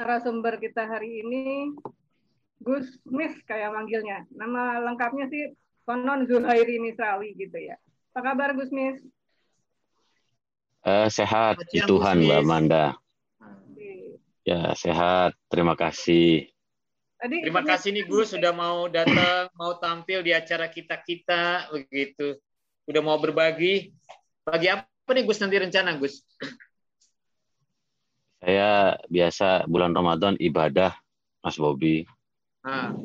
narasumber kita hari ini Gus Mis kayak manggilnya. Nama lengkapnya sih Konon Zuhairi Misrawi gitu ya. Apa kabar Gus Mis? Uh, sehat, di Tuhan Mbak Manda. Ya, sehat. Terima kasih. Tadi, Terima kasih nih Gus sudah mau datang, mau tampil di acara kita-kita begitu. Udah mau berbagi. Bagi apa nih Gus nanti rencana Gus? Saya biasa bulan Ramadan ibadah, Mas Bobi. Ah.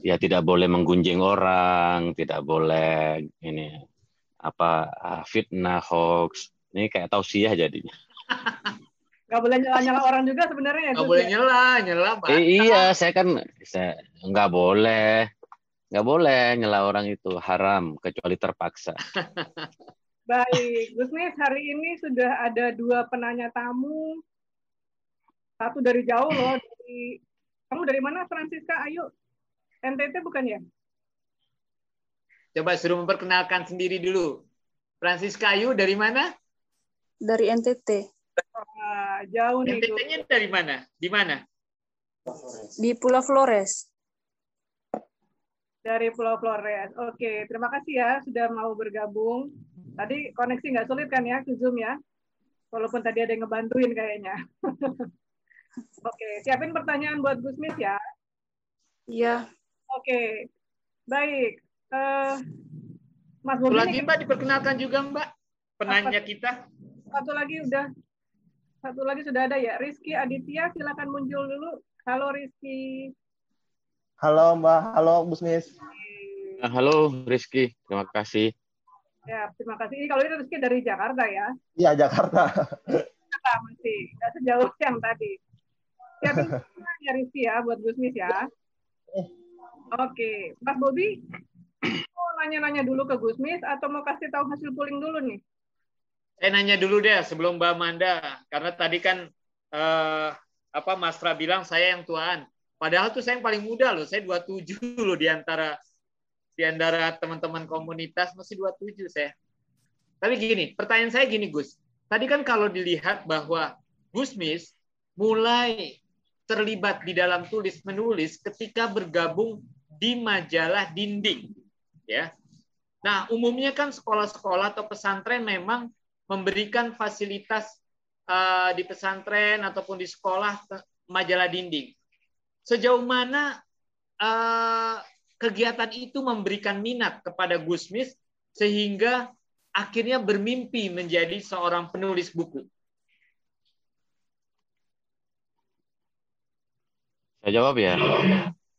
Ya tidak boleh menggunjing orang, tidak boleh ini apa ah, fitnah hoax. Ini kayak tausiah jadinya. Gak boleh nyela-nyela orang juga sebenarnya. Gak boleh ya? nyela, nyela. Eh, iya, saya kan saya nggak boleh, nggak boleh nyela orang itu haram kecuali terpaksa. Baik, Gusmis hari ini sudah ada dua penanya tamu. Satu dari jauh loh, dari kamu dari mana Francisca? Ayo, NTT bukan ya? Coba suruh memperkenalkan sendiri dulu. Francisca Ayu dari mana? Dari NTT jauh nih. NTT-nya dari mana? Di mana? Di Pulau Flores. Dari Pulau Flores. Oke, terima kasih ya sudah mau bergabung. Tadi koneksi nggak sulit kan ya ke Zoom ya? Walaupun tadi ada yang ngebantuin kayaknya. Oke, siapin pertanyaan buat Gusmis ya. Iya. Oke, baik. Uh, Mas Bobi lagi Mbak diperkenalkan juga Mbak penanya kita. Satu lagi udah satu lagi sudah ada ya, Rizky Aditya, silakan muncul dulu. Halo Rizky. Halo Mbak, halo Busmis. Ah, halo Rizky, terima kasih. Ya, terima kasih. Kalau ini Rizky dari Jakarta ya? Iya, Jakarta. Jakarta masih, nggak sejauh yang tadi. Siapin ya Rizky ya, buat Gusmis ya. Oke, Mas Bobi, mau nanya-nanya dulu ke Gusmis atau mau kasih tahu hasil polling dulu nih? saya nanya dulu deh sebelum Mbak Amanda, karena tadi kan eh, apa Mas Fra bilang saya yang tuaan. Padahal tuh saya yang paling muda loh, saya 27 loh di antara di antara teman-teman komunitas masih 27 saya. Tapi gini, pertanyaan saya gini Gus. Tadi kan kalau dilihat bahwa Gus Mis mulai terlibat di dalam tulis menulis ketika bergabung di majalah dinding, ya. Nah, umumnya kan sekolah-sekolah atau pesantren memang memberikan fasilitas uh, di pesantren ataupun di sekolah majalah dinding. Sejauh mana uh, kegiatan itu memberikan minat kepada Gusmis sehingga akhirnya bermimpi menjadi seorang penulis buku? Saya jawab ya.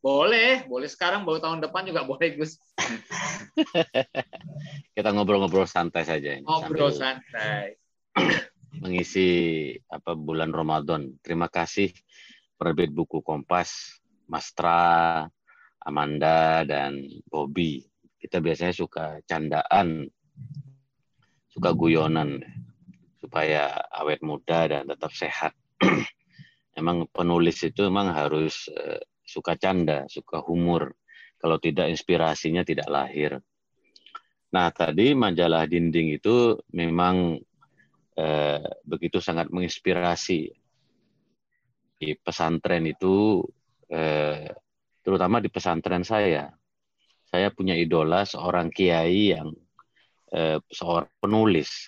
Boleh, boleh sekarang, baru tahun depan juga boleh, Gus. Kita ngobrol-ngobrol santai saja. Ini, ngobrol santai. Mengisi apa bulan Ramadan. Terima kasih penerbit buku Kompas, Mastra, Amanda, dan Bobby. Kita biasanya suka candaan, suka guyonan, supaya awet muda dan tetap sehat. Emang penulis itu memang harus eh, suka canda, suka humor. Kalau tidak inspirasinya tidak lahir. Nah, tadi majalah dinding itu memang eh, begitu sangat menginspirasi. Di pesantren itu, eh, terutama di pesantren saya, saya punya idola seorang kiai yang eh, seorang penulis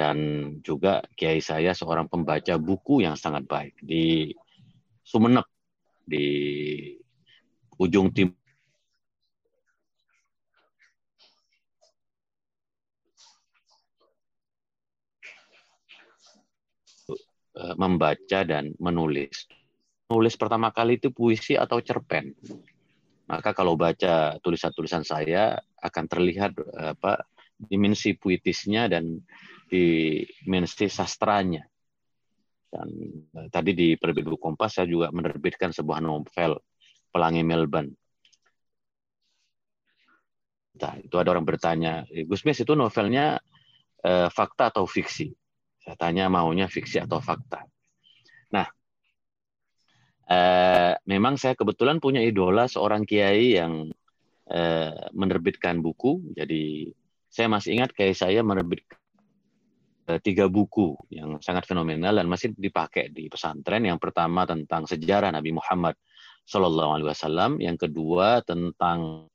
dan juga kiai saya seorang pembaca buku yang sangat baik di Sumeneb di ujung tim eh, membaca dan menulis. Nulis pertama kali itu puisi atau cerpen. Maka kalau baca tulisan-tulisan saya akan terlihat eh, apa dimensi puitisnya dan dimensi sastranya. Dan uh, tadi di Penerbit Buku Kompas saya juga menerbitkan sebuah novel Pelangi Melbourne. Nah, itu ada orang bertanya, eh, Gus Mis itu novelnya uh, fakta atau fiksi? Saya tanya maunya fiksi atau fakta. Nah, uh, memang saya kebetulan punya idola seorang kiai yang uh, menerbitkan buku. Jadi saya masih ingat kiai saya menerbitkan eh, tiga buku yang sangat fenomenal dan masih dipakai di pesantren. Yang pertama tentang sejarah Nabi Muhammad Shallallahu Alaihi Wasallam, yang kedua tentang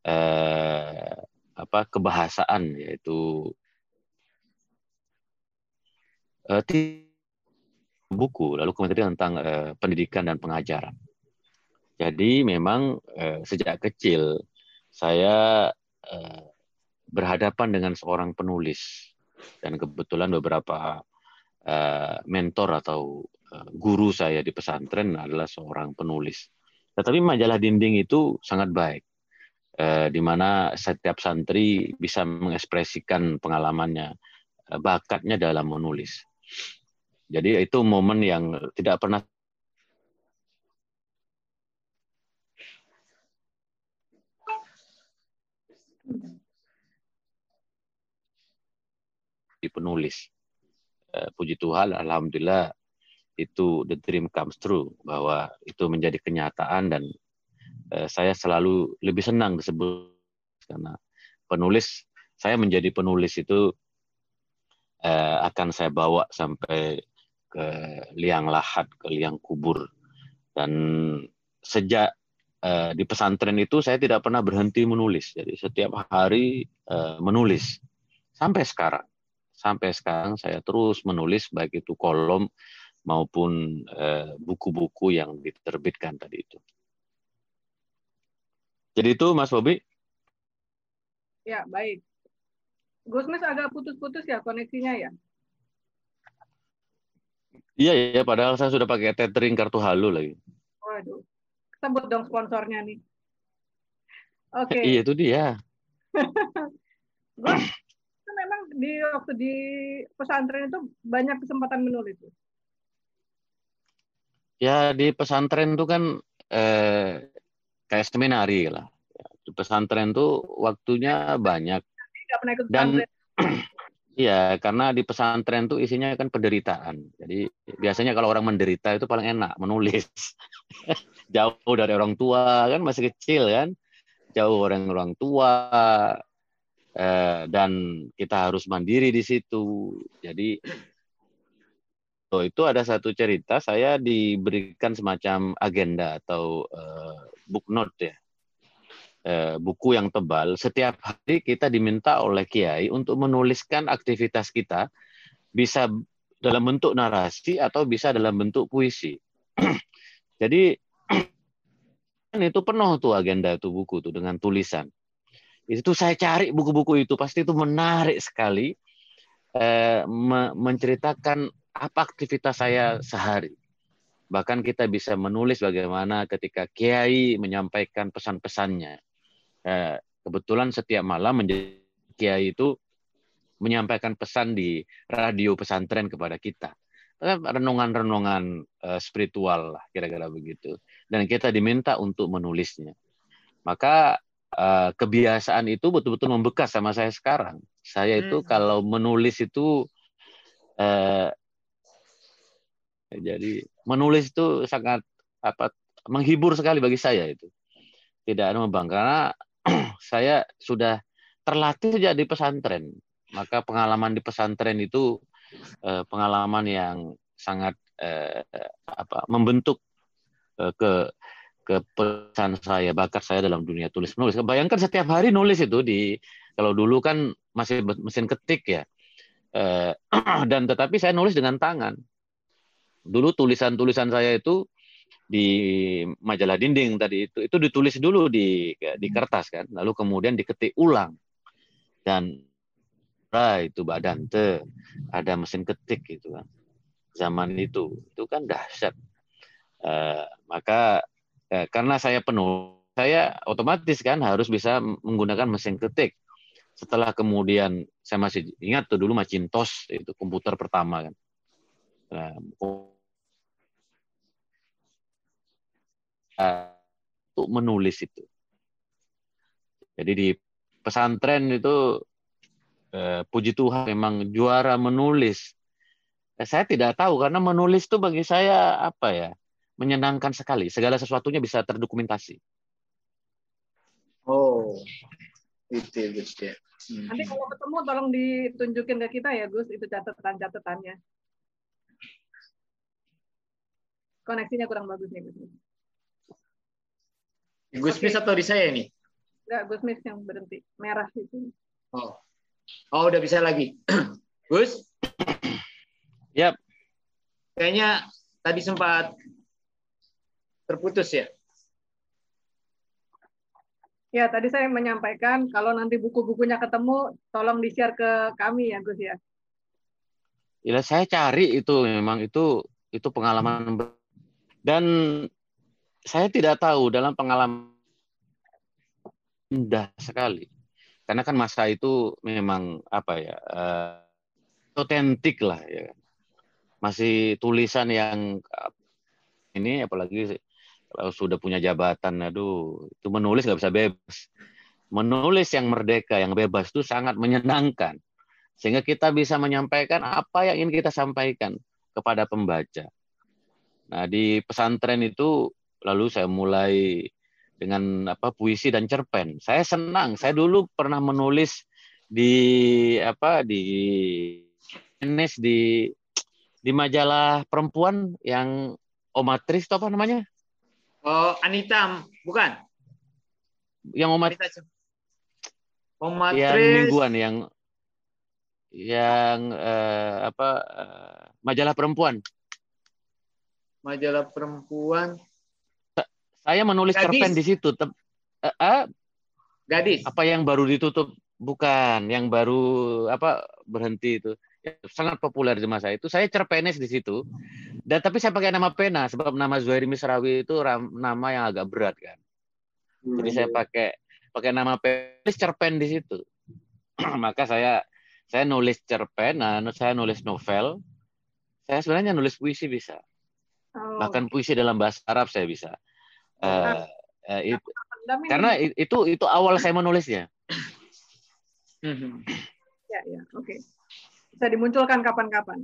eh, apa kebahasaan yaitu eh, buku, lalu kemudian tentang eh, pendidikan dan pengajaran. Jadi memang eh, sejak kecil saya eh, berhadapan dengan seorang penulis dan kebetulan beberapa eh, mentor atau eh, guru saya di pesantren adalah seorang penulis. Tetapi majalah dinding itu sangat baik, eh, di mana setiap santri bisa mengekspresikan pengalamannya, bakatnya dalam menulis. Jadi itu momen yang tidak pernah di penulis. Eh, puji Tuhan, alhamdulillah itu the dream comes true bahwa itu menjadi kenyataan dan eh, saya selalu lebih senang disebut karena penulis saya menjadi penulis itu eh, akan saya bawa sampai ke liang lahat, ke liang kubur dan sejak di pesantren itu saya tidak pernah berhenti menulis. Jadi setiap hari menulis sampai sekarang sampai sekarang saya terus menulis baik itu kolom maupun eh, buku-buku yang diterbitkan tadi itu. Jadi itu Mas Bobi. Ya, baik. Gusmis agak putus-putus ya koneksinya ya? Iya, ya, padahal saya sudah pakai tethering kartu halu lagi. Waduh. Sebut dong sponsornya nih. Oke. Okay. Iya, itu dia. Gus, waktu di pesantren itu banyak kesempatan menulis. Ya di pesantren itu kan eh, kayak seminari lah. Di pesantren tuh waktunya banyak. Dan Iya, karena di pesantren tuh isinya kan penderitaan. Jadi biasanya kalau orang menderita itu paling enak menulis. Jauh dari orang tua kan masih kecil kan. Jauh orang orang tua, eh, dan kita harus mandiri di situ. Jadi itu ada satu cerita saya diberikan semacam agenda atau eh, book note ya. Eh, buku yang tebal. Setiap hari kita diminta oleh kiai untuk menuliskan aktivitas kita bisa dalam bentuk narasi atau bisa dalam bentuk puisi. Jadi itu penuh tuh agenda itu buku tuh dengan tulisan itu saya cari buku-buku itu pasti itu menarik sekali eh, menceritakan apa aktivitas saya sehari. Bahkan kita bisa menulis bagaimana ketika Kiai menyampaikan pesan-pesannya. Eh, kebetulan setiap malam menjadi Kiai itu menyampaikan pesan di radio pesantren kepada kita. Eh, renungan-renungan eh, spiritual lah kira-kira begitu. Dan kita diminta untuk menulisnya. Maka uh, kebiasaan itu betul-betul membekas sama saya sekarang. Saya itu hmm. kalau menulis itu uh, jadi menulis itu sangat apa menghibur sekali bagi saya itu. Tidak ada membang karena saya sudah terlatih sejak di pesantren. Maka pengalaman di pesantren itu uh, pengalaman yang sangat uh, apa membentuk uh, ke kepesan saya, bakat saya dalam dunia tulis menulis. Bayangkan setiap hari nulis itu di kalau dulu kan masih mesin ketik ya. Eh, dan tetapi saya nulis dengan tangan. Dulu tulisan-tulisan saya itu di majalah dinding tadi itu itu ditulis dulu di di kertas kan, lalu kemudian diketik ulang. Dan nah, itu badante, ada mesin ketik gitu kan. Zaman itu itu kan dahsyat. Uh, maka Ya, karena saya penuh, saya otomatis kan harus bisa menggunakan mesin ketik. Setelah kemudian saya masih ingat tuh dulu Macintosh itu komputer pertama kan. Nah, untuk menulis itu. Jadi di pesantren itu eh, puji Tuhan memang juara menulis. Eh, saya tidak tahu karena menulis itu bagi saya apa ya? Menyenangkan sekali. Segala sesuatunya bisa terdokumentasi. Oh. Gitu, gitu ya. Hmm. Nanti kalau ketemu tolong ditunjukin ke kita ya Gus, itu catatan-catatannya. Koneksinya kurang bagus nih Gus. Gusmis atau di saya ini? Enggak, Gus Mis yang berhenti. Merah itu. Oh. Oh, udah bisa lagi. Gus? Yap. Kayaknya tadi sempat terputus ya? Ya, tadi saya menyampaikan kalau nanti buku-bukunya ketemu, tolong di-share ke kami ya, Gus ya. Ya, saya cari itu memang itu itu pengalaman dan saya tidak tahu dalam pengalaman indah sekali karena kan masa itu memang apa ya uh, otentik lah ya masih tulisan yang ini apalagi kalau sudah punya jabatan, aduh, itu menulis nggak bisa bebas. Menulis yang merdeka, yang bebas itu sangat menyenangkan. Sehingga kita bisa menyampaikan apa yang ingin kita sampaikan kepada pembaca. Nah, di pesantren itu lalu saya mulai dengan apa puisi dan cerpen. Saya senang. Saya dulu pernah menulis di apa di di di majalah perempuan yang Omatris itu apa namanya? Oh, Anita, bukan? Yang Omat Omatris. yang mingguan yang yang eh, apa eh, majalah perempuan. Majalah perempuan. Saya menulis Gadis. cerpen di situ. Tep, eh, eh, Gadis. apa yang baru ditutup bukan yang baru apa berhenti itu sangat populer di masa itu. Saya cerpenis di situ. Dan tapi saya pakai nama pena sebab nama Zuhairi Misrawi itu ram- nama yang agak berat kan. Jadi saya pakai pakai nama penulis cerpen di situ. Maka saya saya nulis cerpen nah saya nulis novel. Saya sebenarnya nulis puisi bisa. Oh, bahkan puisi dalam bahasa Arab saya bisa. Itu, pendam ini. karena itu itu awal saya menulisnya. Ya, ya, oke. Bisa dimunculkan kapan-kapan.